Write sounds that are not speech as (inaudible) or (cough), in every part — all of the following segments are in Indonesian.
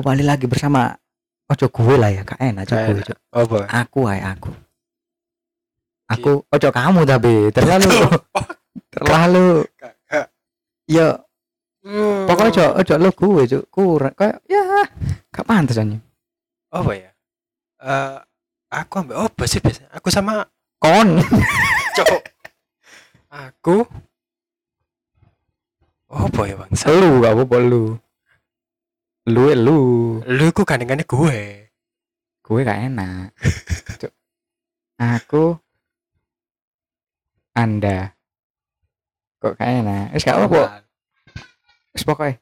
kembali lagi bersama Ojo gue lah ya, kak enak Ojo gue. Ojo. Apa? Aku ay aku. Aku Ojo kamu tapi terlalu (laughs) terlalu ya Hmm. pokoknya Ojo Ojo lu gue Ojo kurang kayak ya gak pantas aja. apa ya? Eh, aku ambil apa sih biasanya? Aku sama Kon. (laughs) cowok. aku apa ya bang? lu gak apa lu. Lu lu. Lu ku gandengannya gue. Gue gak enak. Aku Anda kok gak enak. Wis gak apa-apa. Wis pokoknya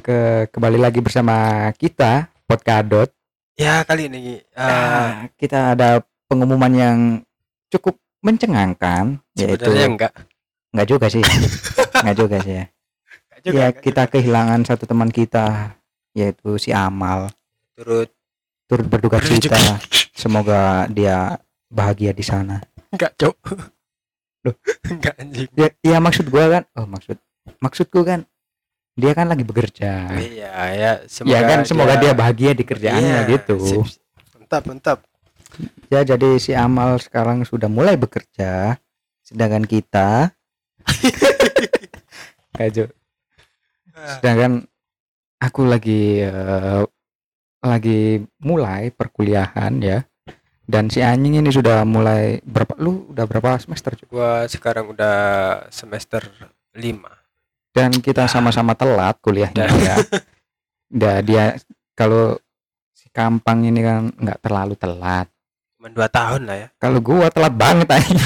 ke kembali lagi bersama kita Podkadot. Ya kali ini eh Ah, kita ada pengumuman yang cukup mencengangkan yaitu sebenarnya enggak. nggak juga sih. (laughs) nggak juga sih ya. Juga, ya enggak kita juga. kehilangan satu teman kita yaitu si Amal. turut Turut berduka cita. Semoga dia bahagia di sana. enggak, Cok. Loh? enggak anjing. Ya, ya maksud gua kan, oh maksud maksudku kan dia kan lagi bekerja. Iya, ya semoga ya kan semoga dia, bahagia di kerjaannya Iya, gitu. sip. Mantap, mantap. Ya jadi si Amal sekarang sudah mulai bekerja sedangkan kita (laughs) Ayo. Sedangkan aku lagi eh, lagi mulai perkuliahan ya. Dan si anjing ini sudah mulai berapa lu udah berapa semester Cuk? Gua sekarang udah semester 5. Dan kita sama-sama telat kuliahnya Dan- ya. (laughs) Nah, dia kalau si Kampang ini kan nggak terlalu telat. Cuma 2 tahun lah ya. Kalau gua telat banget anjing.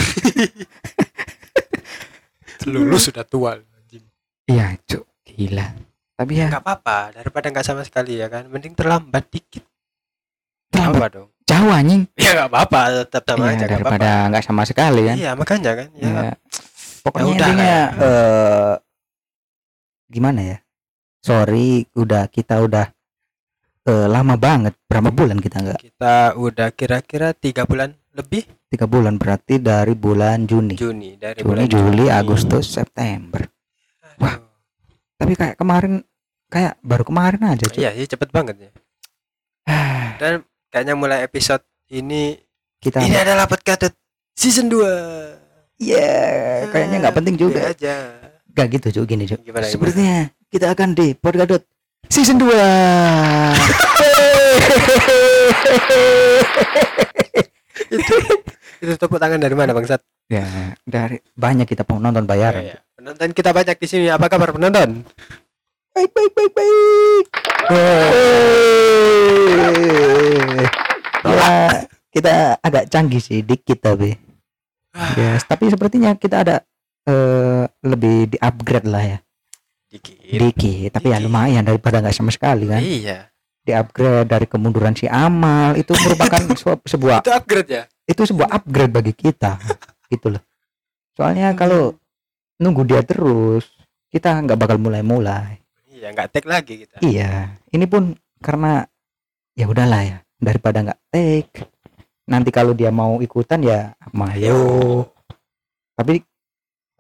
(laughs) Lulus sudah tua anjing. Iya, Cuk. Gila. Tapi ya Enggak apa-apa, daripada enggak sama sekali ya kan. Mending terlambat dikit. terlambat Apa dong? jauh anjing. Ya enggak apa-apa, tetap sama Iya, aja enggak daripada nggak sama sekali kan. Iya, makanya kan. Ya. Ya. Pokoknya udah intinya lah ya. eh, gimana ya? Sorry, udah kita udah eh, lama banget. Berapa bulan kita nggak? Kita udah kira-kira tiga bulan lebih Tiga bulan berarti dari bulan Juni. Juni dari Juni, bulan Juli, Juni. Agustus, September. Wah. Tapi kayak kemarin, kayak baru kemarin aja. cuy. Iya, sih cepet banget ya. (sighs) Dan kayaknya mulai episode ini kita, ini adalah podcast season 2. ya kayaknya nggak penting juga. aja. Gak gitu cuy, gini cuy. Gimana, gimana? Sepertinya kita akan di Podgadot season 2 (laughs) itu itu tepuk tangan dari mana bangsat? ya dari banyak kita penonton bayaran Iya, iya. Penonton kita banyak di sini. Apa kabar penonton? baik baik baik baik ya kita agak canggih sih dikit tapi ya tapi sepertinya kita ada eh, lebih di upgrade lah ya Dikit. dikit tapi ya Dikit. lumayan daripada nggak sama sekali kan Iya. di upgrade dari kemunduran si Amal itu merupakan (laughs) sebuah- sebuah Itu upgrade ya? itu sebuah upgrade bagi kita (laughs) gitu loh soalnya kalau nunggu dia terus kita nggak bakal mulai-mulai. Iya, nggak tag lagi kita. iya ini pun karena ya udahlah ya daripada nggak take nanti kalau dia mau ikutan ya mayo tapi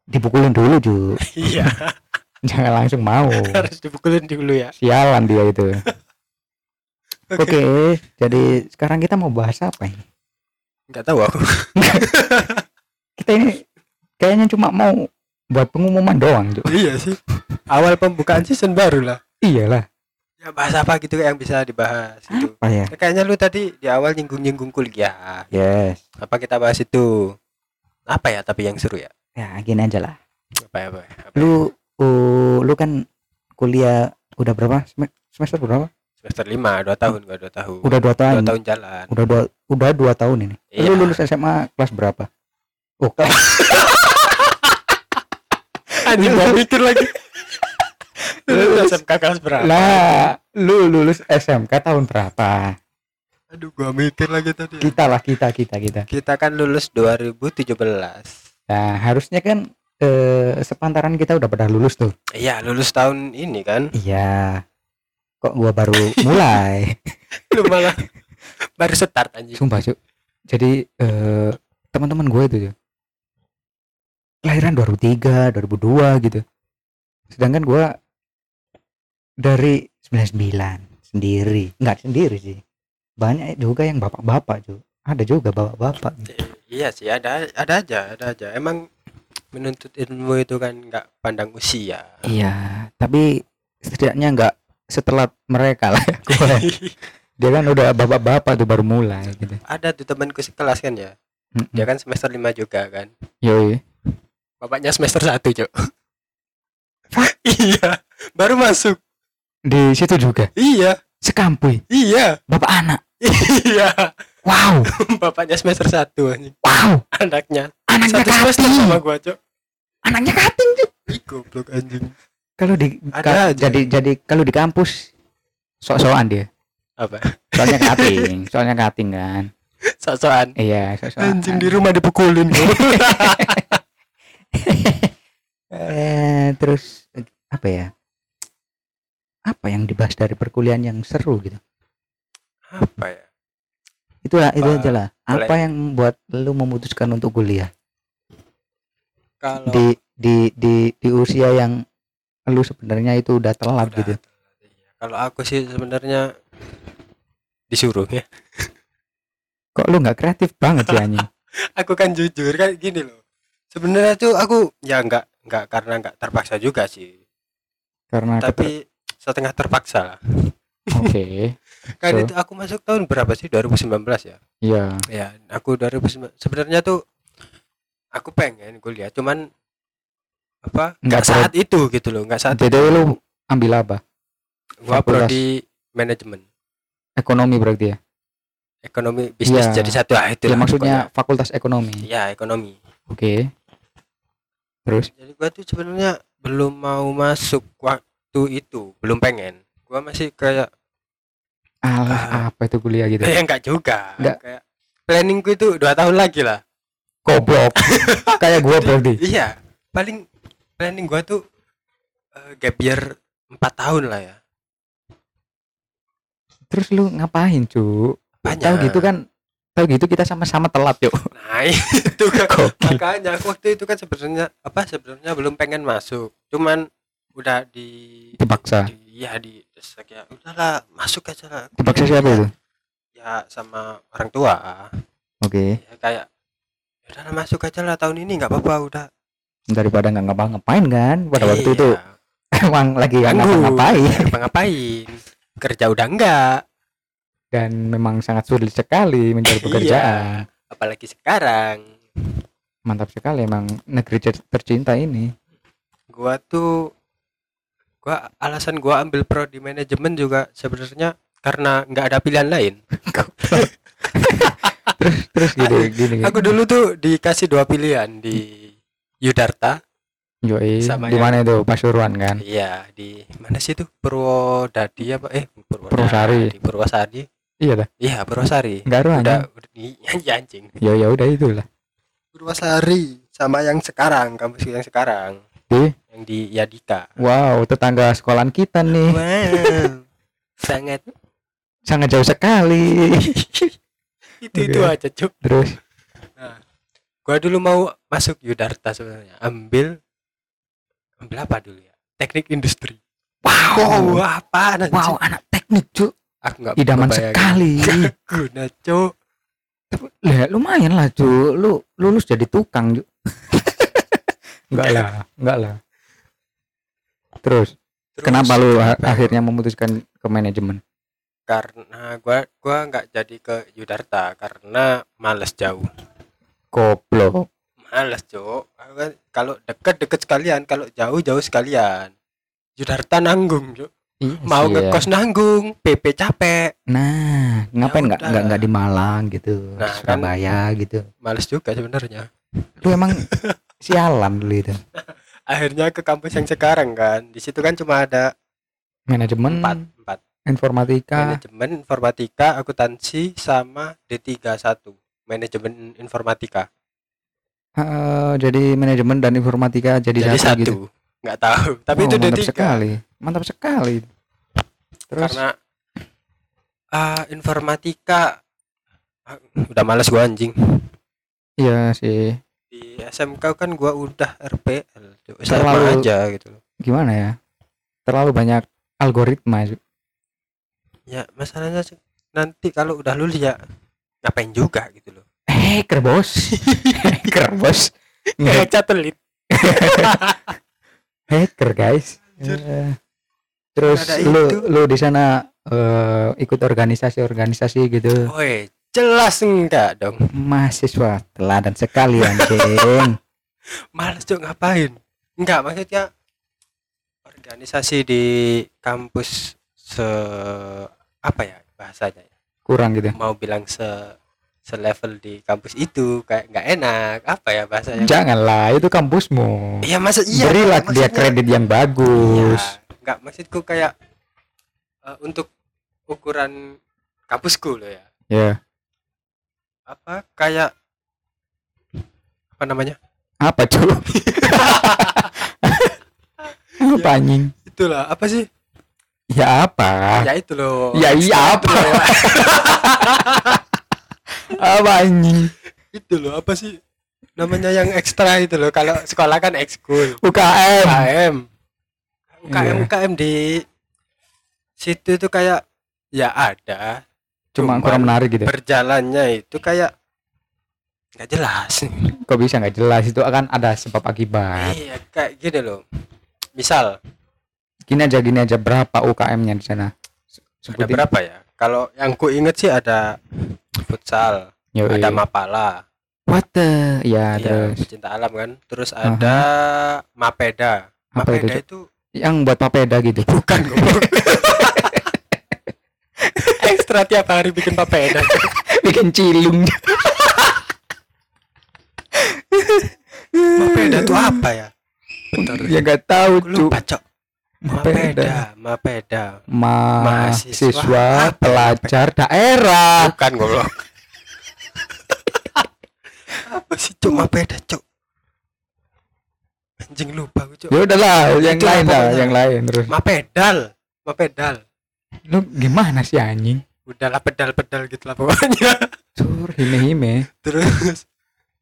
dipukulin dulu Ju. (laughs) Iya, (laughs) jangan langsung mau. Harus dipukulin dulu ya. sialan dia itu. (laughs) Oke. jadi sekarang kita mau bahas apa ini? Nggak tahu aku. kita ini kayaknya cuma mau buat pengumuman doang Ju. iya sih. Awal pembukaan season baru lah. iyalah Ya bahas apa gitu yang bisa dibahas itu. apa ya Ya, kayaknya lu tadi di awal nyinggung-nyinggung kuliah. yes Apa kita bahas itu? Apa ya tapi yang seru ya? ya gini aja lah Apa ya, apa ya? Apa ya? lu uh, lu kan kuliah udah berapa Sem- semester berapa semester 5, 2 tahun gua 2 tahun. udah dua 2 tahun tahun jalan. udah dua udah dua tahun ini Iya. lu lulus SMA kelas berapa oh kelas (laughs) Anjing gua mikir lagi. (laughs) Lulus SMK kelas berapa? lah lu lulus SMK tahun berapa Aduh, gua mikir lagi tadi. kita lah kita kita kita Kita kan lulus 2017. nah harusnya kan eh, sepantaran kita udah pada lulus tuh Iya, lulus tahun ini kan. iya kok gua baru (laughs) mulai Lu malah baru start anjing. sumpah cuk jadi eh, teman-teman gue itu Cuk. Kelahiran 2003 2002 gitu. Sedangkan gua dari 99 sendiri. Nggak sendiri sih. Banyak juga yang bapak-bapak juga ada juga bapak-bapak iya sih ada ada aja ada aja. Emang menuntut ilmu itu kan nggak pandang usia. Iya tapi setidaknya nggak setelah mereka lah. (laughs) Dia kan udah bapak-bapak tuh baru mulai gitu. Ada tuh temanku sekelas kan ya. Mm-mm. dia kan semester 5 juga kan. Yoi bapaknya semester 1 cok iya. Baru masuk. Di situ juga? Iya. Sekampui? Iya. Bapak anak? Iya. Wow. (laughs) Bapaknya semester 1 anjing. Wow. Anaknya. Anaknya satu semester kating sama gua cok anaknya kating tuh Ih, goblok anjing. Kalau di Ada aja. jadi jadi kalau di kampus sok-sokan dia. Apa? Soalnya (laughs) kating soalnya kating kan. Sok-sokan? Iya sok-sokan. Anjing di rumah dipukulin (laughs) (laughs) eh terus apa ya? Apa yang dibahas dari perkuliahan yang seru gitu? Apa ya? Itu lah itu aja lah. boleh. apa yang membuat lu memutuskan untuk kuliah? Kalau di di di di usia yang lu sebenarnya itu udah telat Udah, gitu. iya. kalau aku sih sebenarnya disuruh ya. Kok lu nggak kreatif banget sih anjing? (laughs) Aku kan jujur kan gini loh sebenarnya tuh aku ya nggak nggak karena nggak terpaksa juga sih. Karena keter- tapi setengah terpaksa lah. Oke. (laughs) Kan So? itu aku masuk tahun berapa sih? 2019 ya? Iya. Ya aku 2019 sebenarnya tuh aku pengen kuliah cuman apa Nggak saat itu gitu loh nggak saat btw lu ambil apa? Gua prodi manajemen. Ekonomi berarti ya? Ekonomi bisnis Iya. jadi satu ah itu ya maksudnya fakultas ekonomi. Ya ekonomi. Oke terus? Jadi gua tuh sebenarnya belum mau masuk waktu itu belum pengen. Gua masih kayak alah apa itu kuliah gitu? (laughs) Kayak enggak juga. Nggak. kayak planningku itu dua tahun lagi lah. Goblok. (laughs) Kayak gua berarti iya paling planning gua tuh eh, gap year empat tahun lah ya. Terus lu ngapain cu banyak tahu gitu kan tahu gitu kita sama-sama telat yuk. Nah (laughs) itu kan. Makanya waktu itu kan sebenarnya apa sebenarnya belum pengen masuk. Cuman udah di dipaksa. di, ya di desak ya. Udahlah masuk aja lah. Dipaksa siapa itu? Ya sama orang tua. Oke. Ya kayak "Ya udahlah masuk aja lah tahun ini nggak apa-apa udah. Daripada nggak ngapa-ngapain kan pada waktu Iya, itu. Emang lagi nggak ngapa-ngapain. Ngapa-ngapain? Kerja udah enggak dan memang sangat sulit sekali mencari (laughs) Iya. pekerjaan. apalagi sekarang. Mantap sekali emang negeri tercinta ini. Gua tuh gua alasan gua ambil prodi manajemen juga sebenarnya karena nggak ada pilihan lain. (laughs) Terus gini gini, gini. aku dulu tuh dikasih dua pilihan di Yudarta Yoi, sama di mana itu? Pasuruan kan? Iya di mana sih tuh Purwodadi apa? Eh Purwodadi. Purwosari. Purwosari iya dah. Iya Purwosari nggak ada udah (laughs) anjing. udah anjing ya ya udah itulah. Purwosari sama yang sekarang kampus yang sekarang. Di? yang di Yadika. Wow tetangga sekolahan kita nih. Wow (laughs) sangat. Sangat jauh sekali. (laughs) Itu itu aja cuk. Terus? Gua dulu mau masuk Yudarta sebenarnya. Ambil ambil apa dulu ya? Teknik industri. Wow apa anjing? Wow anak teknik cu aku nggak idaman sekali. (laughs) Guna cuk. Lah lumayan lah cu lu lulus jadi tukang cu (laughs) enggak lah enggak lah. Terus, Terus, kenapa lu ya? akhirnya memutuskan ke manajemen? Karena gua gua nggak jadi ke Yudarta karena males jauh. Goblok. Males kan kalau deket deket sekalian kalau jauh jauh sekalian. Yudarta nanggung cuk Iya mau sih ya. ngekos nanggung PP capek. Nah ngapain nggak udah. nggak nggak di Malang gitu Nah, kan- Surabaya gitu. males juga sebenarnya. Lu emang (laughs) sialan dulu itu. (laughs) Akhirnya ke kampus yang sekarang kan. Di situ kan cuma ada manajemen empat empat. informatika. Manajemen informatika akuntansi sama D31 manajemen informatika. Eh, jadi manajemen dan informatika jadi, jadi satu, satu. gitu. Nggak tahu. Tapi Oh, itu mantap D3 sekali mantap sekali. Terus? Karena ah, informatika ah, udah males gua anjing. Iya sih. Di SMK kan gua udah RPL Terlalu- aja gitu loh. Gimana ya? Terlalu banyak algoritma ya masalahnya sih, nanti kalau udah lulus ya ngapain juga gitu loh. Hacker bos. Hacker bos. Satelit (laughs) hacker guys. Anjir. Terus Ada lu itu. lu di sana eh, ikut organisasi-organisasi gitu Woi, jelas enggak dong. mahasiswa teladan sekali anjing (laughs) Males tuh ngapain? Enggak, maksudnya organisasi di kampus se apa ya bahasanya ya? kurang gitu Mau bilang se selevel di kampus itu kayak nggak enak apa ya bahasanya? janganlah itu kampusmu Iya maksud iya. berilah dia kredit yang bagus Iya, enggak maksudku kayak eh, untuk ukuran kampusku loh ya. ya Apa kayak apa namanya? apa cuy (laughs) apa anjing Itulah apa sih? ya apa Ya itu loh. Ya iya Itu apa? loh. (laughs) apa anjing itu loh apa sih namanya yang ekstra itu loh kalau sekolah kan ekskul UKM UKM UKM Iya. UKM di situ itu kayak ya ada cuma Cuman kurang menarik gitu berjalannya itu kayak nggak jelas. Kok bisa nggak jelas? Itu akan ada sebab akibat. Iya kayak gini loh. Misal. Gini aja gini aja. Berapa UKM-nya di sana? Ada berapa ya? Kalau yang ku inget sih ada futsal Yoi. ada mapala. What the? Ya iya, terus. pecinta alam kan. Terus ada mapeda. Apa itu, mapeda Cuk? itu yang buat papeda gitu. (laughs) Bukan goblok. (laughs) ekstra tiap hari bikin papeda. (laughs) Bikin cilung. Mapeda itu apa ya? Bentar ya nggak tahu Aku cu lupa cok. Mapeda mapeda mahasiswa Mahasiswa. pelajar daerah. Bukan goblok. Apa sih cok? Mapeda cok anjing lupa cok ya udahlah yang Itulah lain lah yang lain terus. Mapedal mapedal lu gimana sih anjing? Udahlah pedal-pedal gitu lah pokoknya. (laughs) Sur hime hime terus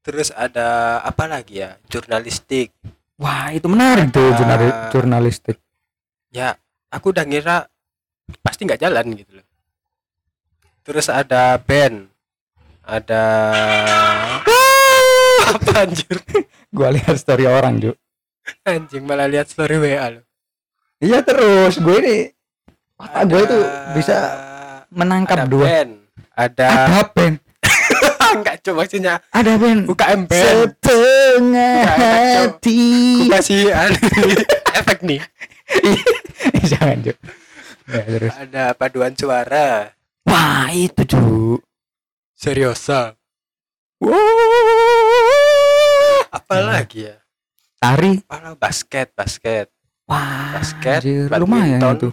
terus ada apa lagi ya? Jurnalistik. Wah itu menarik tuh Ada- jurnali- jurnalistik. Ya aku udah ngira pasti nggak jalan gitu loh. Terus ada band. Ada (laughs) (laughs) apa anjir? Gua lihat story orang ju (laughs) anjing malah lihat story WA lo iya terus gue ini otak gue itu bisa menangkap ada dua. band ada ada band (laughs) enggak coba maksudnya ada band UKM band setengah Cuk. hati. Aku kasih anu, (laughs) efek nih. Jangan ju ya, terus. Ada paduan suara. Wah itu cu seriosa. Wah. apa lagi ya tari? Alah, basket basket. Wah Basket, anjir, lumayan badminton. itu.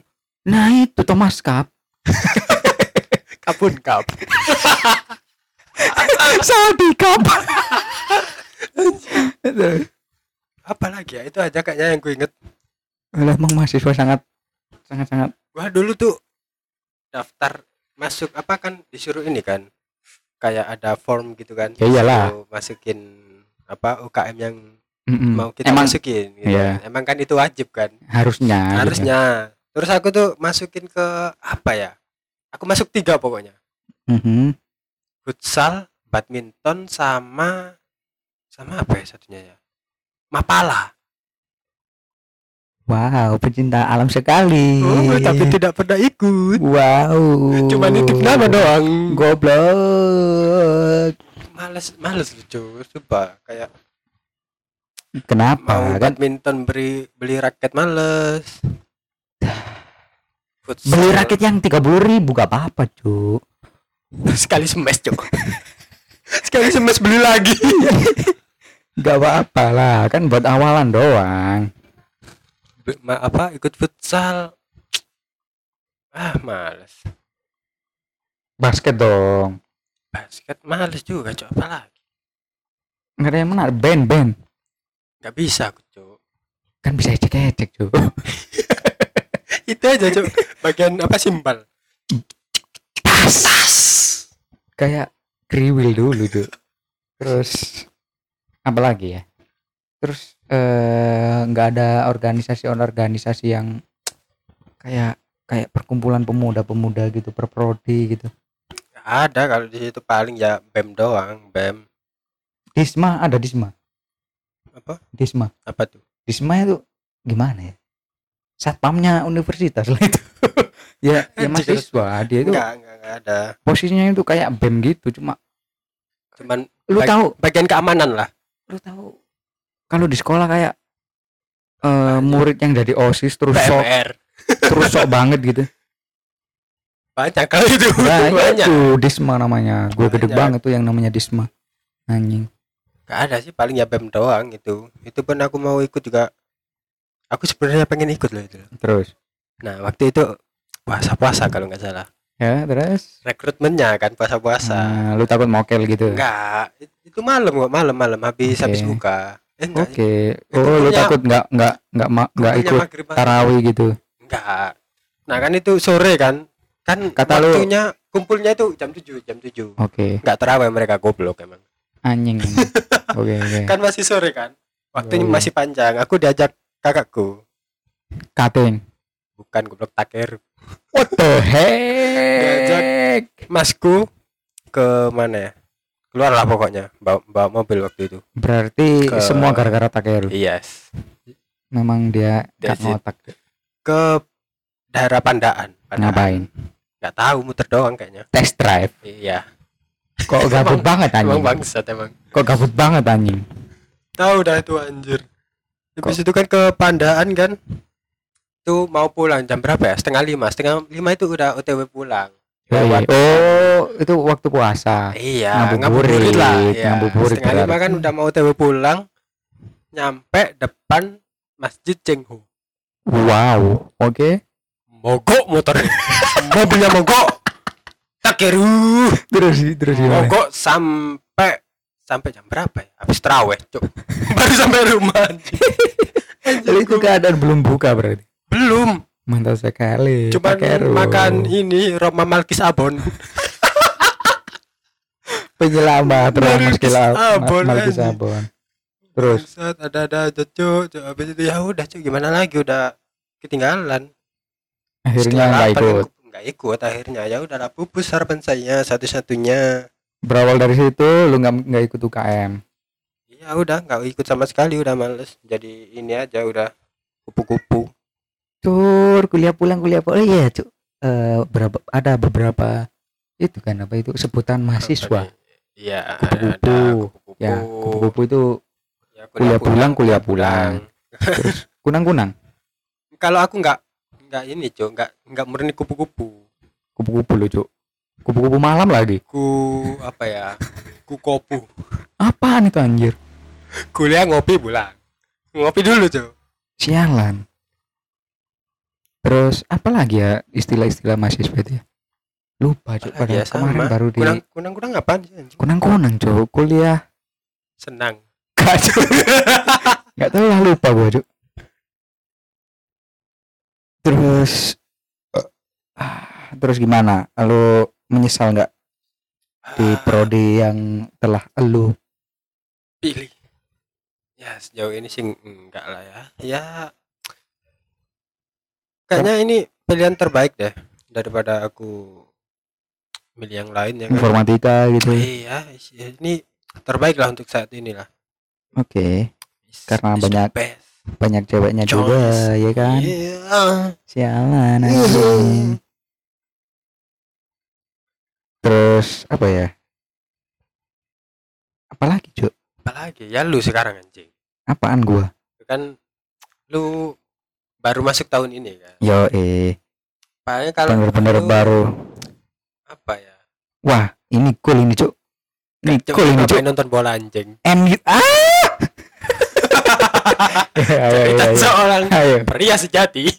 Nah itu Thomas Cup. (laughs) Kapun cup. (laughs) Sabi Cup. (laughs) Apa lagi ya? Itu aja kayaknya yang gue inget Lah, emang mahasiswa sangat sangat sangat gua dulu tuh daftar masuk apa kan disuruh ini kan kayak ada form gitu kan Ya iyalah. masukin apa UKM yang Mm-mm. mau kita emang masukin gitu. Kan. emang kan itu wajib kan? Harusnya gitu. harusnya. Terus aku tuh masukin ke apa ya? Aku masuk tiga pokoknya. Mhm. futsal badminton sama sama apa ya satunya ya? Mapala. Wow pecinta alam sekali. Oh, tapi tidak pernah ikut. Wow. Cuma nitip nama doang. Goblok. Males males lucu coba. Kayak kenapa mau kan? badminton beli beli raket males. Futsal, beli raket yang tiga puluh ribu gak apa-apa cu (laughs) sekali semes cok (laughs) sekali semes beli lagi. (laughs) Gak apa-apa lah kan buat awalan doang. Be- ma- apa ikut futsal. Ah males. Basket dong. Basket males juga cok apa lagi nggak ada yang menarik. Band band nggak bisa aku cok kan bisa ecek cu (laughs) itu aja cok bagian apa simbal? Kayak kriwil dulu tuh terus apalagi ya? Terus eh, nggak ada organisasi-organisasi yang kayak kayak perkumpulan pemuda-pemuda gitu perprodi gitu. Ada. Kalau di situ paling ya bem doang bem disma ada disma apa? Disma. Apa tuh? Disma itu gimana ya? Satpamnya universitas lah itu. (laughs) Ya ya mahasiswa dia itu enggak enggak enggak ada. posisinya itu kayak bem gitu cuma cuman lu Baik- tahu? bagian keamanan lah. Lu tahu? Kalau di sekolah kayak eh murid yang dari osis terus sok terus sok (laughs) banget gitu. Banyak kali itu. Nah (laughs) banyak. itu disma namanya. Gue gede Banyak. banget tuh yang namanya disma. Anjing Gak ada sih paling ya bem doang itu itu pun aku mau ikut juga. Aku sebenarnya pengen ikut loh itu. Terus? Nah waktu itu puasa puasa kalau nggak salah. Ya terus? Rekrutmennya kan puasa puasa nah, lu takut mokel gitu? Enggak it- itu malam kok malam malam. Habis Oke. habis buka. Eh oke. Itu oh lu punya- takut nggak nggak nggak nggak kumpulnya ikut tarawih gitu? Enggak nah kan itu sore kan. Kan Kata lu- waktunya kumpulnya itu jam 7 jam 7 oke. Enggak terawih mereka goblok emang anjing (laughs) oke oke. Kan masih sore kan? Waktunya iya. masih panjang. Aku diajak kakakku. Cutting bukan goblok taker what the Diajak. heck? masku ke mana? Ya keluar lah pokoknya. Bawa, bawa mobil waktu itu. Berarti Ke- semua gara-gara takeru yes. Memang dia it. ngotak. ke daerah Pandaan, Pandaan. Ngapain? nggak tahu muter doang kayaknya. Test drive? Iya kok gabut Emang- banget anjing? emang bangsat emang. Kok gabut banget anjing? Tahu dah itu anjir. Habis itu kan ke Pandaan kan? Tuh mau pulang jam berapa ya? Setengah lima. Setengah lima itu udah otw pulang. Lewat- oh itu waktu puasa. Iya Ngabuburit, ngabuburit lah. iya. ngabuburit setengah lima kan udah mau otw pulang nyampe depan masjid Cengho. Wow oke. Mogok motornya (laughs) mobilnya mogok takeru terus terus gimana mogok sampai sampai jam berapa ya? Habis terawih cuk. (laughs) Baru sampai rumah. (laughs) Jadi itu keadaan belum buka berarti? Belum. Mantap sekali Takeru. makan ini Roma Malkis Abon. (laughs) Penyelamat Roma Malkis Abon, Malkis. Abon. Terus? Ada ada cuk Cuk, habis itu ya udah cuk gimana lagi? Udah ketinggalan. Akhirnya nggak ikut nggak ikut akhirnya. Ya udahlah pupus harapan saya satu-satunya. Berawal dari situ lu nggak nggak ikut UKM ya udah. Nggak ikut sama sekali udah males. Jadi ini aja udah kupu-kupu. Tur kuliah pulang kuliah pulang. Oh iya cuk. Eh, berapa ada beberapa itu kan apa itu sebutan mahasiswa. Iya Kupu-kupu. ya kupu-kupu itu Ya, kuliah pulang, kuliah pulang. kunang kunang (laughs) kalau aku nggak nggak ini cok nggak nggak murni kupu-kupu. Kupu-kupu lu cuk. Kupu-kupu malam lagi? Ku apa ya? Ku kopu. Apaan itu anjir? Kuliah ngopi pulang ngopi dulu cok sialan. Terus apa lagi ya istilah-istilah mahasiswa itu ya? Lupa Apalagi pada ya, kemarin sama. baru di kunang kunang kunang apaan sih anjing? kunang kunang cuk. Kuliah. Senang. Cuk. (laughs) nggak tahu lah lupa gua cuk terus ah, terus gimana? Lu menyesal nggak di Ah, prodi yang telah lu pilih? Ya sejauh ini sih enggak lah ya. Ya kayaknya ini pilihan terbaik deh daripada aku milih yang lain ya kan? Informatika gitu. Iya ini terbaik lah untuk saat ini lah oke Is- Karena is banyak. Banyak ceweknya juga Choice. ya kan? Iya. sialan anjing. terus apa ya? Apalagi cuk? Apalagi? Ya lu sekarang anjing. Apaan gua? Kan lu baru masuk tahun ini kan? Yo eh paling kalau bener-bener lu baru. Apa ya? Wah ini cool ini cuk. Ini Cuk, cool ini cuk. nonton bola anjing. MU ah ayo ayo kita ayo seorang ayo. pria sejati. (laughs)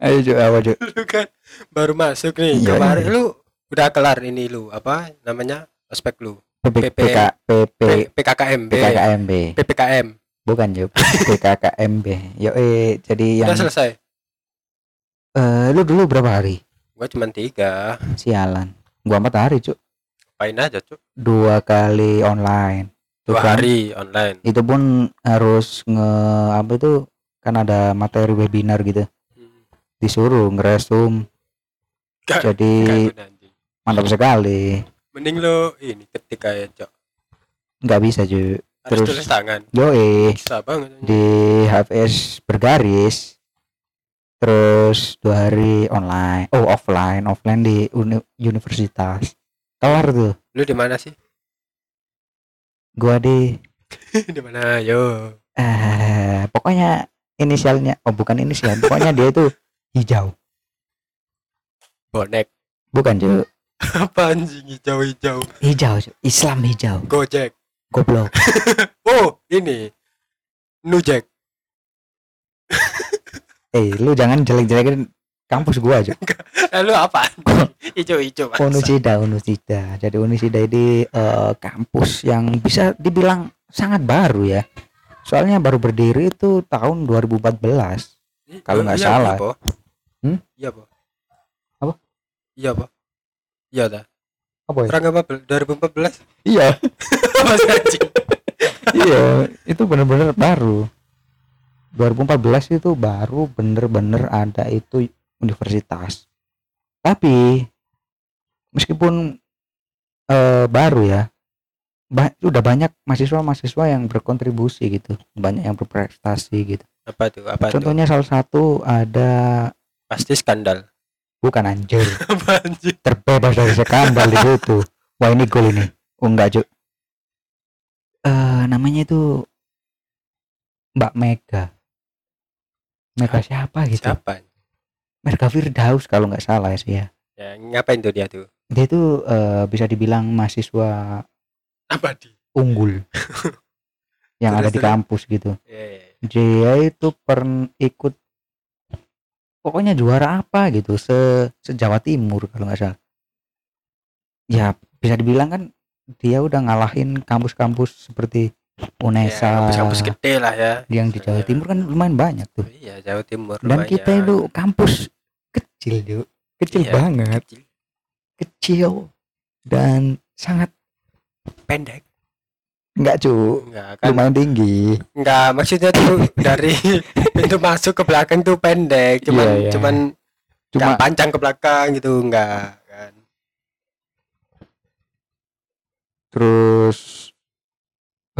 Ayo cuk apa cuk? Lu kan baru masuk nih Iya, kemarin iya. lu udah kelar ini lu apa namanya ospek lu? PP PP. PP P- PKKMB PKKMB PPKM bukan cuk. (laughs) PKKMB yo eh jadi yang udah selesai? Eh lu dulu berapa hari? Gua cuma tiga. Sialan. Gua empat hari cuk. Pain aja cuk? Dua kali online dua hari online Itu pun harus nge apa itu kan ada materi webinar gitu. Hmm. Disuruh ngeresum. Gak- Jadi Gak mantap sekali. mending lo ini ketik aja cok Nggak bisa cuy. Terus- tulis tangan anjing. di HFS bergaris terus dua hari online oh offline offline di uni- universitas kelar tuh lu di mana sih gua di. (laughs) Di mana? Yo. Eh pokoknya inisialnya. Oh bukan inisial. Pokoknya dia itu hijau. Bonek. Bukan cuy (laughs) apa anjing hijau hijau? Hijau. Islam hijau. Gojek. Goblok. (laughs) Oh ini. Nujek. Eh lu jangan jelek-jelekin kampus gua aja. (laughs) Lalu apa? (laughs) Hijau hijau Unusida Unusida jadi Unusida ini eh, kampus yang bisa dibilang sangat baru ya. Soalnya baru berdiri itu tahun 2014 kalau nggak salah. iya, po. Hmm? iya po Apa? iya po iya dah apa ya? orang apa 2014 iya. (laughs) Anjing. Iya itu bener-bener baru. 2014 itu baru bener-bener ada itu universitas. Tapi meskipun eh, baru ya ba- udah banyak mahasiswa-mahasiswa yang berkontribusi gitu banyak yang berprestasi gitu. Apa tuh apa tuh? Contohnya salah satu ada pasti skandal. Bukan anjir. (laughs) Anjing terbebas dari skandal di situ. Wah ini gol ini. Oh enggak Cuk. eh namanya itu Mbak Mega. Mega siapa gitu? Siapa Mega Firdaus kalau nggak salah sih ya. Ya ngapain tuh dia tuh? Dia itu eh, bisa dibilang mahasiswa apa di unggul. (laughs) Yang Terus, ada di terus. kampus gitu. Eh dia itu pernah ikut pokoknya juara apa gitu se Jawa Timur kalau nggak salah. Ya bisa dibilang kan dia udah ngalahin kampus-kampus seperti UNESA ya, kampus-kampus gede lah ya. yang di Jawa Ya. Timur kan lumayan banyak tuh. Iya Jawa Timur dan kita itu kampus kecil yuk kecil Iya, banget. kecil. kecil dan sangat pendek. Enggak cu enggak kan. Lumayan tinggi. Enggak maksudnya tuh dari (laughs) pintu masuk ke belakang tuh pendek. Cuman Iya, iya. cuman cuma panjang ke belakang gitu enggak kan. Terus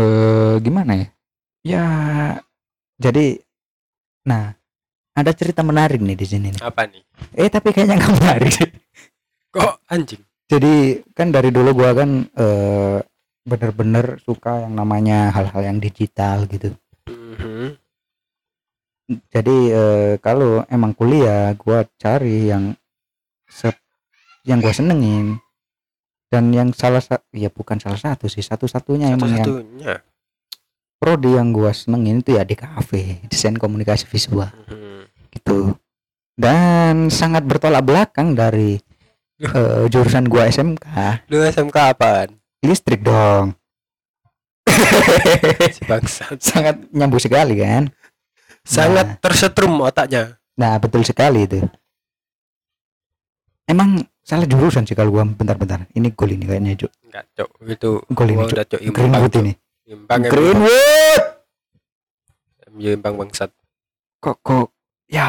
eh gimana ya? Ya jadi nah ada cerita menarik nih di sini nih. apa nih? Eh tapi kayaknya nggak menarik. Kok anjing? Jadi kan dari dulu gua kan eh bener-bener suka yang namanya hal-hal yang digital gitu. Mhm. jadi eh, kalau emang kuliah gua cari yang se yang gua senengin dan yang salah satu ya bukan salah satu sih satu-satunya emang yang satu-satunya. prodi yang gua senengin itu ya di kafe desain komunikasi visual. Mhm. gitu. Dan sangat bertolak belakang dari eh, jurusan gua SMK lu SMK apaan? Listrik dong. (laughs) Si sangat nyambung sekali kan? Sangat tersetrum otaknya. Nah betul sekali itu. Emang salah jurusan sih kalau gua bentar-bentar. Ini gol ini kayaknya Cuk. enggak cok itu Gol ini, imbang Greenwood ini. Imbang. Greenwood! MU imbang bangsat. Kok kok? Ya!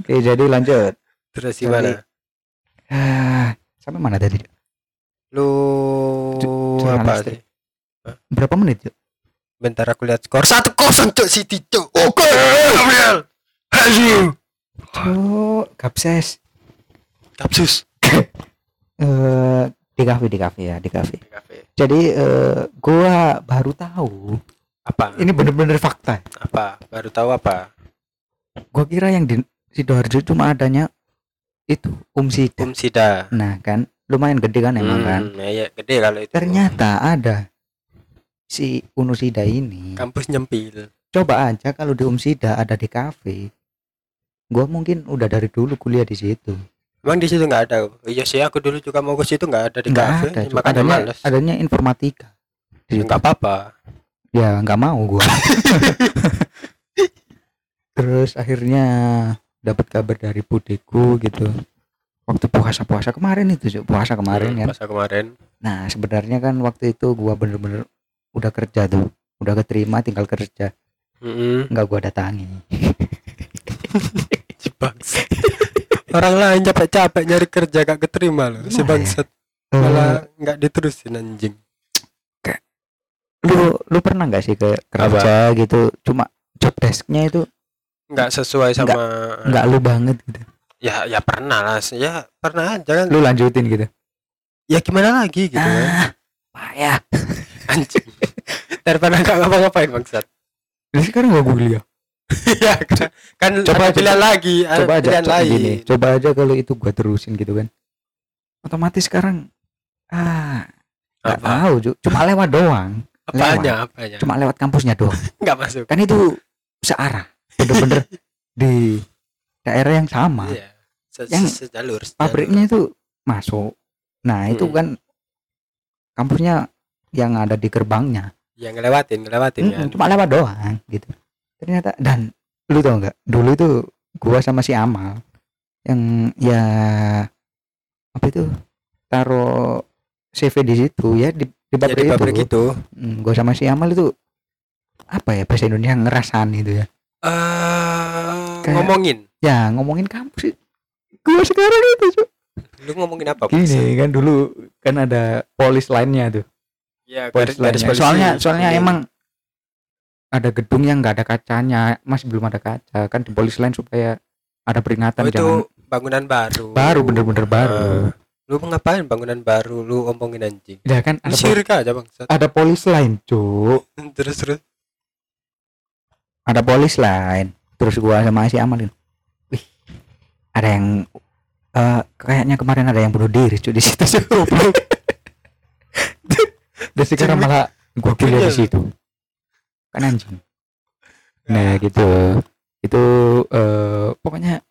Oke jadi lanjut. Terus gimana? Ah, sampai mana tadi Cuk? lu apa berapa menit Cuk? bentar aku lihat skor. Satu kosong cok City cok oke Gabriel. Hayu Cuk, kapses kapsus eh di kafe di kafe ya di kafe. Kafe. Jadi eh gua baru tahu. Apa? Ini bener-bener fakta. Apa? Baru tahu apa? Gua kira yang di sidoarjo cuma adanya itu umsida um sida. Nah kan lumayan gede kan emang kan? Hmm, iya gede kalau itu. Ternyata ada si unusida ini. Kampus nyempil. Coba aja kalau di umsida ada di kafe gua mungkin udah dari dulu kuliah di situ emang di situ nggak ada? Iya sih aku dulu juga mau ke situ nggak ada di nggak kafe ada makanya adanya males. adanya informatika. Di situ. nggak apa-apa. Ya nggak mau gua. (laughs) Terus akhirnya dapat kabar dari budeku gitu. Waktu puasa puasa kemarin itu puasa kemarin Hmm, kan. masa kemarin. Nah sebenarnya kan waktu itu gua bener-bener udah kerja tuh. Udah keterima tinggal kerja. Mm-mm. nggak gua datangi. (laughs) Bangsat orang lain capek-capek nyari kerja gak keterima loh si ya? bangsat. Eh, malah nggak diterusin anjing. Lu lu pernah nggak sih ke kerja gitu cuma job desknya itu nggak sesuai sama nggak lu banget gitu? Ya ya pernah lah ya pernah aja kan. Lu lanjutin gitu? Ya gimana lagi gitu kan. Ah payah. Anjing. Daripada nggak ngapa-ngapain bangsat. Jadi sekarang gua google ya (laughs) ya kan, kan Coba ada aja, pilihan lagi ada coba aja pilihan coba lain gini coba aja kalau itu gua terusin gitu kan. Otomatis sekarang ah nggak tahu cuma lewat doang. Apanya apanya? Cuma lewat kampusnya doang. (laughs) Nggak masuk. Kan itu searah bener-bener (laughs) di daerah yang sama. Iya Se- Yang se- sejalur sejalur. pabriknya itu masuk. Nah itu Hmm. kan kampusnya yang ada di gerbangnya. Ya ngelewatin ngelewatin Mm-mm, kan. cuma lewat doang gitu ternyata dan lu tau nggak dulu itu gua sama si Amal yang ya apa itu taruh CV di situ ya di, di ya pabrik, di pabrik itu, itu. Hmm, gua sama si Amal itu apa ya bahasa Indonesia ngerasan itu ya. Eh Kayak- ngomongin? Ya ngomongin kampus sih. Gua sekarang itu Cuk. lu ngomongin apa gini kan dulu kan ada polis lainnya tuh. Ya polis lainnya. soalnya soalnya Ini. emang ada gedung yang nggak ada kacanya masih belum ada kaca. Kan di polis lain supaya ada peringatan oh, itu jangan bangunan baru. Baru bener-bener baru. Ah. lu ngapain bangunan baru? Lu omongin anjing. Ya kan ada, aja bang ada polis lain cuk. (laughs) Terus terus. Ada polis lain. Terus gua sama si Amal ini, wih ada yang eh, kayaknya kemarin ada yang bunuh diri cuk di situ. Goblok. (laughs) dan sekarang malah gua kuliah di situ kan anjing nah gitu. Itu eh, pokoknya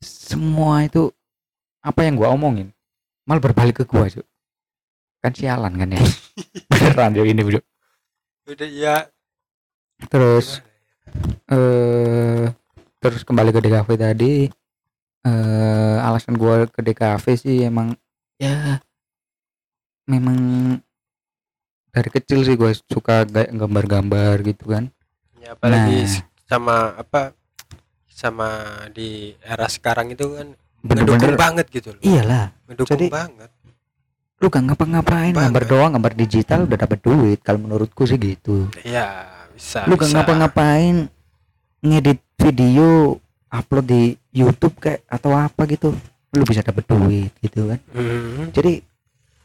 semua itu apa yang gua omongin malah berbalik ke gua cuk. Kan sialan kan ya? (laughs) Beneran Cuk, ini Cuk. udah ya terus eh terus kembali ke DKV tadi eh alasan gua ke DKV sih emang ya memang dari kecil sih gue suka gambar-gambar gitu kan. Ya apalagi Nah. sama apa sama di era sekarang itu kan mendukung bener-bener banget gitu loh. Iyalah. Mendukung Jadi- banget. lu gak ngapa-ngapain gambar doang gambar digital udah dapat duit kalau menurutku sih gitu. Iya bisa lu gak bisa. ngapa-ngapain ngedit video upload di YouTube kayak atau apa gitu. Lu bisa dapat duit gitu kan. Mhm. jadi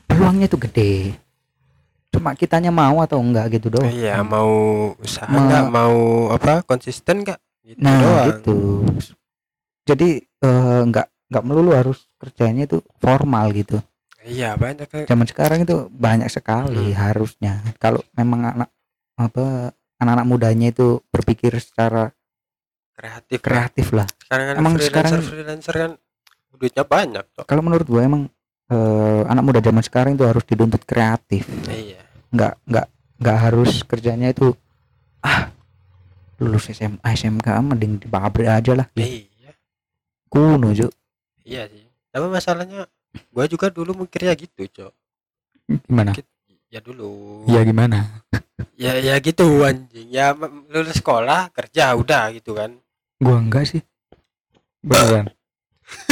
peluangnya tuh gede cuma kitanya mau atau enggak gitu doang? Iya mau usaha Ma- nggak? Mau apa konsisten nggak? Gitu nah doang. gitu. Jadi eh, enggak enggak melulu harus kerjanya itu formal gitu. Iya banyak zaman sekarang itu banyak sekali Hmm. harusnya. Kalau memang anak apa anak-anak mudanya itu berpikir secara kreatif ya. kreatif lah. Sekarang kan Emang freelancer sekarang- freelancer kan duitnya banyak kalau menurut gue emang eh, anak muda zaman sekarang itu harus dituntut kreatif. Iya nggak nggak nggak harus kerjanya itu ah lulus SMA SMK mending di pabrik aja lah. Iya. Kuno Cuk. iya sih. Tapi masalahnya gua juga dulu mikirnya gitu cok. Gimana? Ya dulu. Ya gimana? (laughs) Ya ya gitu anjing. Ya lulus sekolah kerja udah gitu kan. Gua enggak sih. Beneran.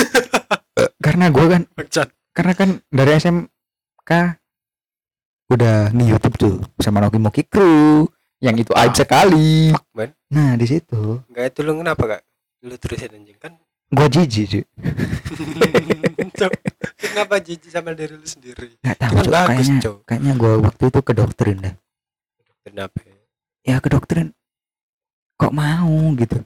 (laughs) Karena gua kan Bangsat. karena kan dari SMK udah nge YouTube tuh sama Noki Moki Crew yang itu aja sekali. Fuck man. Nah di situ. Enggak itu lu kenapa gak lu terusin anjing kan? Gua jijik cuy Cok, kenapa jijik sama diri lu sendiri? Nggak tahu bagus kayaknya cok. kayaknya gua waktu itu ke doktrin dah kenapa ya? Ke doktrin kok mau gitu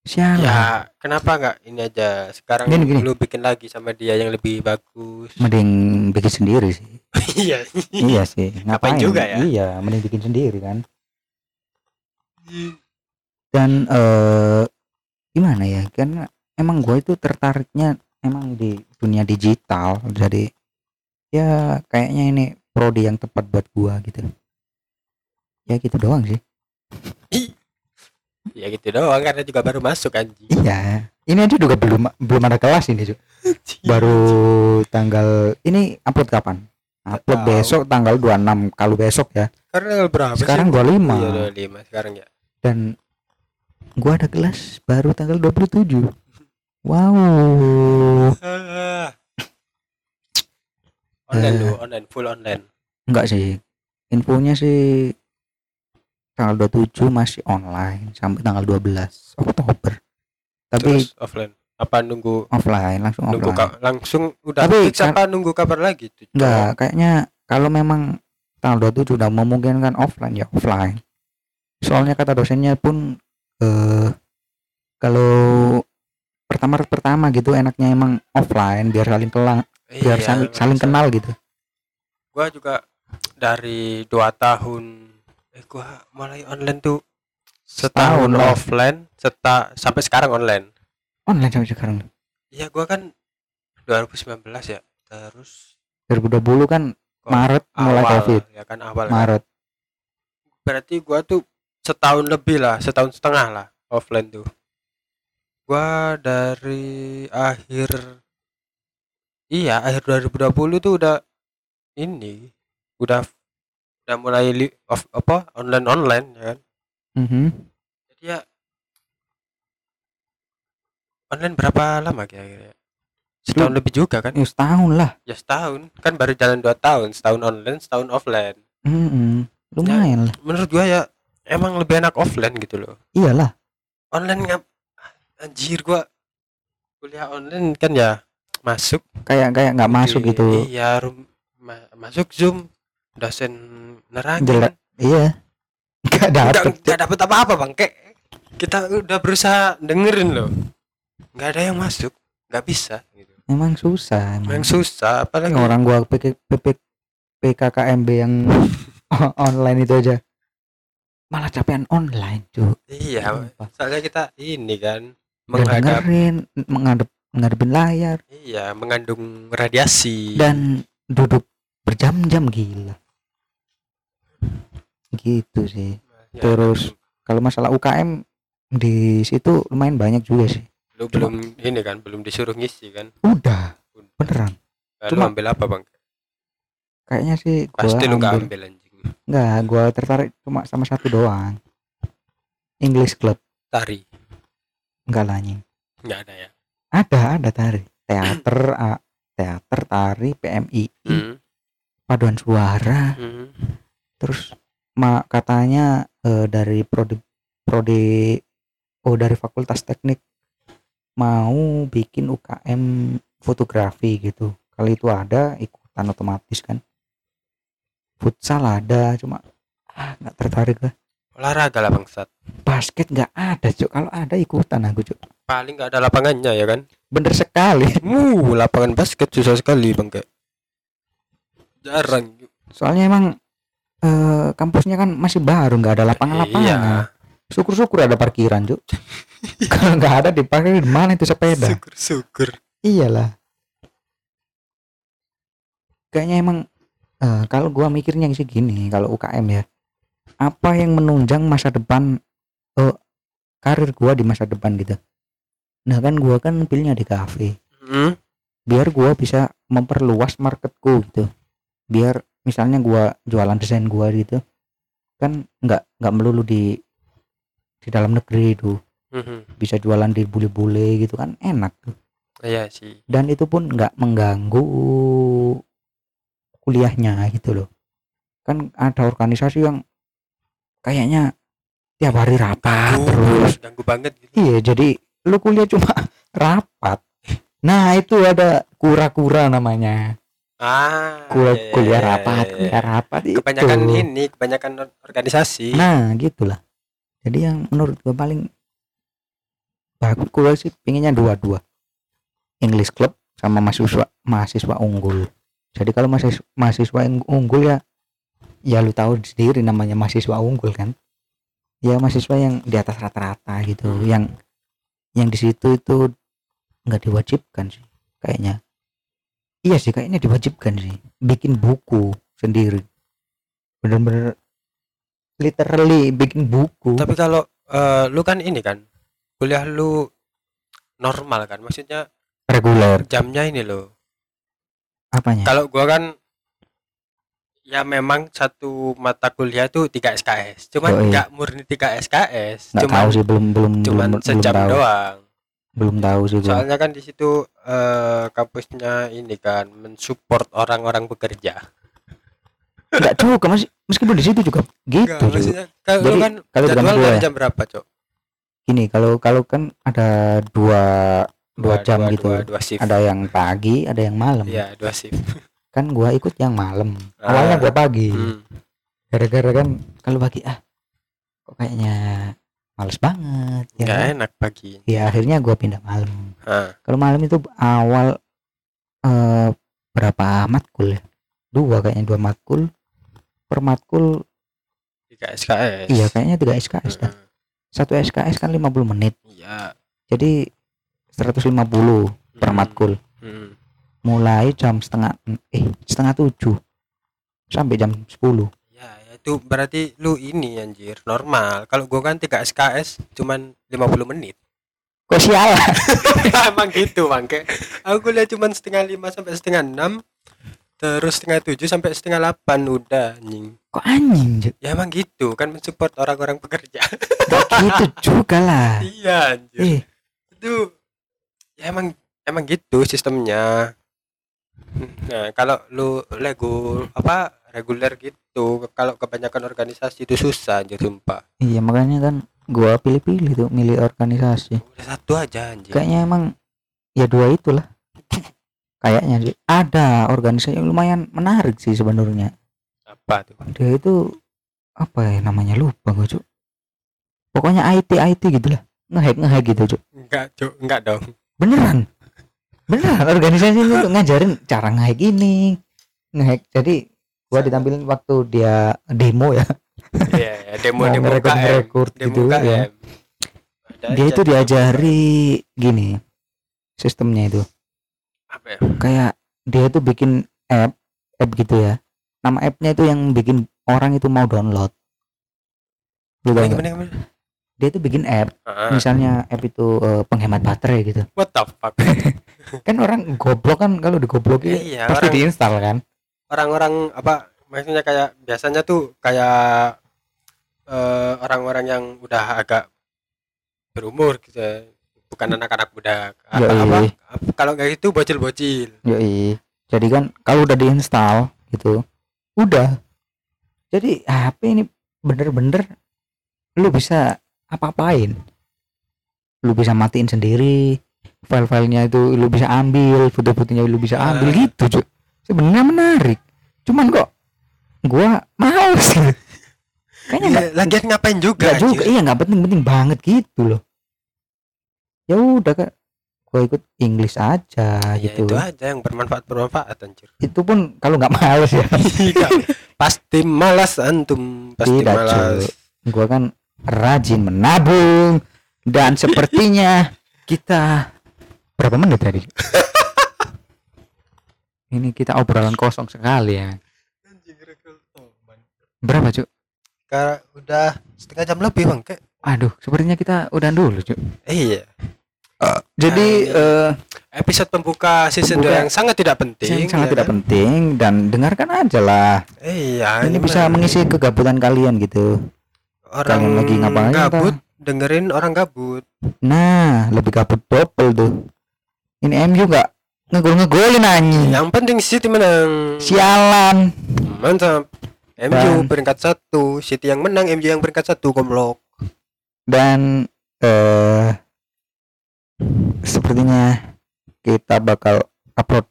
sialan ya kenapa nggak ini aja? Sekarang Gini, gini. lu bikin lagi sama dia yang lebih bagus. Mending (laughs) bikin sendiri sih. Iya. Iya sih. Ngapain juga ya? iya mending bikin sendiri kan. Dan eh gimana ya? Karena emang gue itu tertariknya emang di dunia digital. Jadi ya kayaknya ini prodi yang tepat buat gua gitu. Ya gitu doang sih ya gitu doang karena juga baru masuk anjing. Iya. Ini aja juga belum belum ada kelas ini Cuk. baru tanggal ini upload kapan? Upload besok tanggal 26 kalau besok ya. Karena berapa sekarang sih? 25 Iya, 25 sekarang ya. dan gua ada kelas baru tanggal 27 wow. Online lu, online, full online. enggak sih. Infonya sih tanggal 27 masih online sampai tanggal 12 Oktober. Tapi Terus offline. Apa nunggu? Offline langsung nunggu offline. ka- langsung udah Tapi fix apa nunggu kabar lagi tuh? enggak kayaknya kalau memang tanggal 27 udah memungkinkan offline ya offline. Soalnya kata dosennya pun eh kalau pertama pertama gitu enaknya emang offline biar saling biar Iya, saling, saling masa- kenal gitu. Gua juga dari dua tahun eh gua mulai online tuh setahun Setahun lah. offline, seta sampai sekarang online. online sampai sekarang Iya, gua kan 2019 ya. Terus 2020 kan kok Maret mulai awal, covid ya kan awal kan. Maret berarti gua tuh setahun lebih lah setahun setengah lah offline tuh gua dari akhir iya akhir 2020 tuh udah ini udah udah mulai li, off, apa online online ya kan? Mhm. jadi ya online berapa lama kira-kira? Setahun Lu- lebih juga kan? Ya, setahun lah. Ya setahun. Kan baru jalan dua tahun setahun online setahun offline. Mhm. lumayan lah. menurut gua ya emang lebih enak offline gitu loh. Iyalah. Online ngap anjir gua kuliah online kan ya masuk. Kayak kayak nggak masuk di- gitu. iya rum, ma- masuk zoom dosen nerangin Jelek. iya. Nggak dapet. nggak dapet apa-apa bang. Kayak kita udah berusaha dengerin loh. Nggak ada yang masuk. Nggak bisa gitu. Emang susah emang. yang susah apalagi orang gua PK, PKKMB yang (laughs) online itu aja. Malah capean online cuy iya Sumpah. soalnya kita ini kan menghadap dengerin menghadap menghadapin layar. Iya mengandung radiasi. Dan duduk berjam-jam gila gitu sih Ya, terus kalau masalah UKM di situ lumayan banyak juga sih lu belum ini kan belum disuruh ngisi kan udah beneran Nah, lu Cuma- ambil apa bang kayaknya sih gua pasti lu nggak ambil- ambil anjing Enggak, gua tertarik cuma sama satu doang. English Club. tari Enggak lah anjing. nggak ada ya Ada, ada tari. Teater, a- teater, tari, PMI, hmm. paduan suara. Hmm. Terus ma katanya eh, dari prodi prodi oh dari Fakultas Teknik mau bikin UKM fotografi gitu. Kali itu ada ikutan otomatis kan. Futsal ada, cuma ah nggak tertarik lah. olahraga lah bangsat Basket nggak ada, Cuk. Kalau ada ikutan aku, Cuk. paling nggak ada lapangannya ya kan bener sekali uh lapangan basket susah sekali bang kayak jarang soalnya emang eh, kampusnya kan masih baru nggak ada lapangan-lapangan. Iya. Syukur-syukur ada parkiran cuk. (laughs) Kalau nggak ada dipakai di mana itu sepeda? Syukur syukur iyalah. Kayaknya emang eh, kalau gua mikirnya sih gini kalau UKM ya apa yang menunjang masa depan eh, karir gua di masa depan gitu? Nah kan gua kan pilihnya di kafe. Hmm? biar gua bisa memperluas marketku gitu. Biar misalnya gua jualan desain gua gitu kan nggak nggak melulu di di dalam negeri itu. Mhm. bisa jualan di bule-bule gitu kan enak tuh. Iya sih. Dan itu pun nggak mengganggu kuliahnya gitu loh. Kan ada organisasi yang kayaknya tiap hari rapat Ganggu, terus. ganggu banget gitu. Iya jadi lu kuliah cuma (laughs) rapat. Nah itu ada kura-kura namanya ah Kul- iya, kuliah iya, rapat iya, kuliah rapat itu. Kebanyakan ini kebanyakan or- organisasi. Nah gitulah. Jadi yang menurut gua paling bagus gua sih pinginnya dua-dua. English Club sama mahasiswa mahasiswa unggul. Jadi kalau mahasiswa, mahasiswa yang unggul ya ya lu tahu sendiri namanya mahasiswa unggul kan? Ya mahasiswa yang di atas rata-rata gitu yang yang di situ itu nggak diwajibkan sih kayaknya iya sih kayaknya diwajibkan sih. Bikin buku sendiri. Bener-bener literally bikin buku. Tapi kalau eh, lu kan ini kan kuliah lu normal kan? Maksudnya reguler. jamnya ini loh. Apanya? Kalau gua kan ya memang satu mata kuliah tuh 3 SKS cuman Yoi. nggak murni 3 SKS cuman tahu sih belum belum cuman belum, belum sejam tahu. doang belum tahu sih gua. Soalnya kan di situ eh, kampusnya ini kan mensupport orang-orang bekerja. Nggak juga masih meskipun di situ juga gitu Enggak, maksudnya kalau Jadi, kan kalau jadwal dari ya. jam berapa cok gini kalau kalau kan ada dua dua jam gitu. dua, dua shift. Ada yang pagi ada yang malam. Iya, dua shift. (laughs) Kan gua ikut yang malam. Ah. awalnya gua pagi. Hmm. gara-gara kan kalau pagi ah kok kayaknya males banget ya nggak kan? enak pagi. Ya akhirnya gua pindah malam. Kalau malam itu awal eh, berapa matkul ya? Dua kayaknya dua matkul. Per matkul tiga SKS iya kayaknya tiga SKS dah. Heeh. satu SKS kan 50 menit. Iya. Jadi 150 per Hmm. matkul. Hmm. mulai jam setengah eh setengah tujuh sampai jam 10 ya itu berarti lu ini anjir normal. Kalau gua kan tiga SKS cuman 50 menit. Kok sialan (laughs) emang gitu bangke aku kuliah cuman setengah lima sampai setengah enam terus setengah tujuh sampai setengah delapan udah anjing. Kok anjing ya emang gitu kan mensupport orang-orang pekerja. Kok gitu juga lah. (laughs) Iya anjir. Eh. Itu ya emang emang gitu sistemnya. Nah kalau lu lego apa reguler gitu. Kalau kebanyakan organisasi itu susah anjir sumpah. Iya makanya kan gua pilih-pilih tuh milih organisasi. Udah satu aja anjir. Kayaknya emang ya dua itulah. (laughs) Kayaknya sih. Ada organisasi yang lumayan menarik sih sebenarnya. Apa tuh? Dia itu apa ya namanya? Lupa gue cuk. Pokoknya IT IT gitu lah ngehack ngehack gitu cuk. Enggak cuk. Enggak dong. Beneran? Beneran organisasi itu ngajarin cara ngehack ini. Ngehack jadi gua ditampilin waktu dia demo ya. Iya ya, (laughs) demo Mau demo ngerekord- KM ngerekord demo gitu, KM ya. Dia itu diajari gini sistemnya itu. Apa ya? Kayak dia tuh bikin app app gitu ya. Nama appnya itu yang bikin orang itu mau download. Tahu gimana, gimana, gimana? dia tuh bikin app Ah, misalnya app itu eh, penghemat baterai gitu. What the fuck? (laughs) Kan orang goblok kan kalau digoblokin iya pasti orang diinstal kan orang-orang apa maksudnya kayak biasanya tuh kayak eh, orang-orang yang udah agak berumur gitu ya. bukan anak-anak muda apa, Yoi. apa, kalau kayak gitu bocil-bocil Yoi. jadi kan kalau udah diinstal gitu udah jadi HP ini bener-bener lu bisa apa-apain lu bisa matiin sendiri file-filenya itu lu bisa ambil foto-fotonya lu bisa ambil Ah. gitu cuy sebenarnya menarik. Cuman kok gua males. Gitu. kayaknya nggak Iya, lagian ngapain juga nggak juga. iya nggak penting-penting banget gitu loh. Ya udah kak. Gua ikut English aja ya gitu itu aja yang bermanfaat bermanfaat anjir. Itu pun kalau nggak males ya. Tidak. (laughs) pasti malas antum. Pasti Tidak, malas. Gua kan rajin menabung. Dan sepertinya (laughs) kita berapa menit tadi (laughs) ini kita obrolan kosong sekali ya. Berapa cuk? Karena udah setengah jam lebih bang kayak aduh sepertinya kita udah dulu cuk. Iya. Jadi Nah, eh episode pembuka season Pembuka 2 yang sangat tidak penting yang sangat ya tidak kan? penting dan dengarkan aja lah. Iya ini bisa gimana? mengisi kegabutan kalian gitu. Orang kalian lagi ngapain, gabut apa? dengerin orang gabut. Nah lebih gabut double tuh. Ini MU nggak ngegol ngegolin anjing. Yang penting City menang. Sialan. Mantap. MU Dan- peringkat satu. City yang menang MU yang peringkat satu komlok dan eh sepertinya kita bakal upload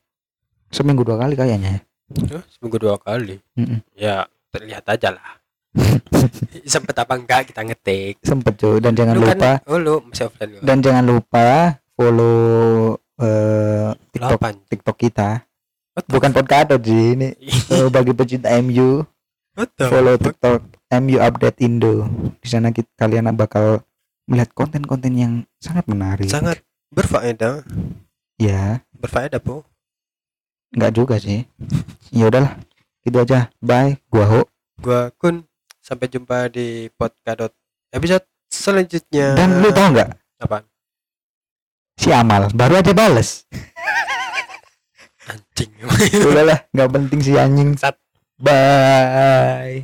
seminggu dua kali kayaknya. Ya. Hah, seminggu dua kali? Mm-mm. ya terlihat aja lah. (laughs) Sempet apa enggak kita ngetik? Sempet cuy. Dan jangan Lu lupa kan, oh lu masih offline lu. Dan jangan lupa follow eh TikTok. TikTok kita. What the bukan podcast sih ini (laughs) eh, bagi pecinta MU follow? TikTok MU update Indo. Di sana kita, kalian bakal melihat konten-konten yang sangat menarik. Sangat berfaedah. Ya. Berfaedah po nggak juga sih. Ya udahlah gitu aja. Bye gua Ho. Gua kun. Sampai jumpa di podcast episode selanjutnya. Dan lu tau nggak? Apa si Amal baru aja bales. Anjing. Udahlah nggak penting si anjing. Sat. bye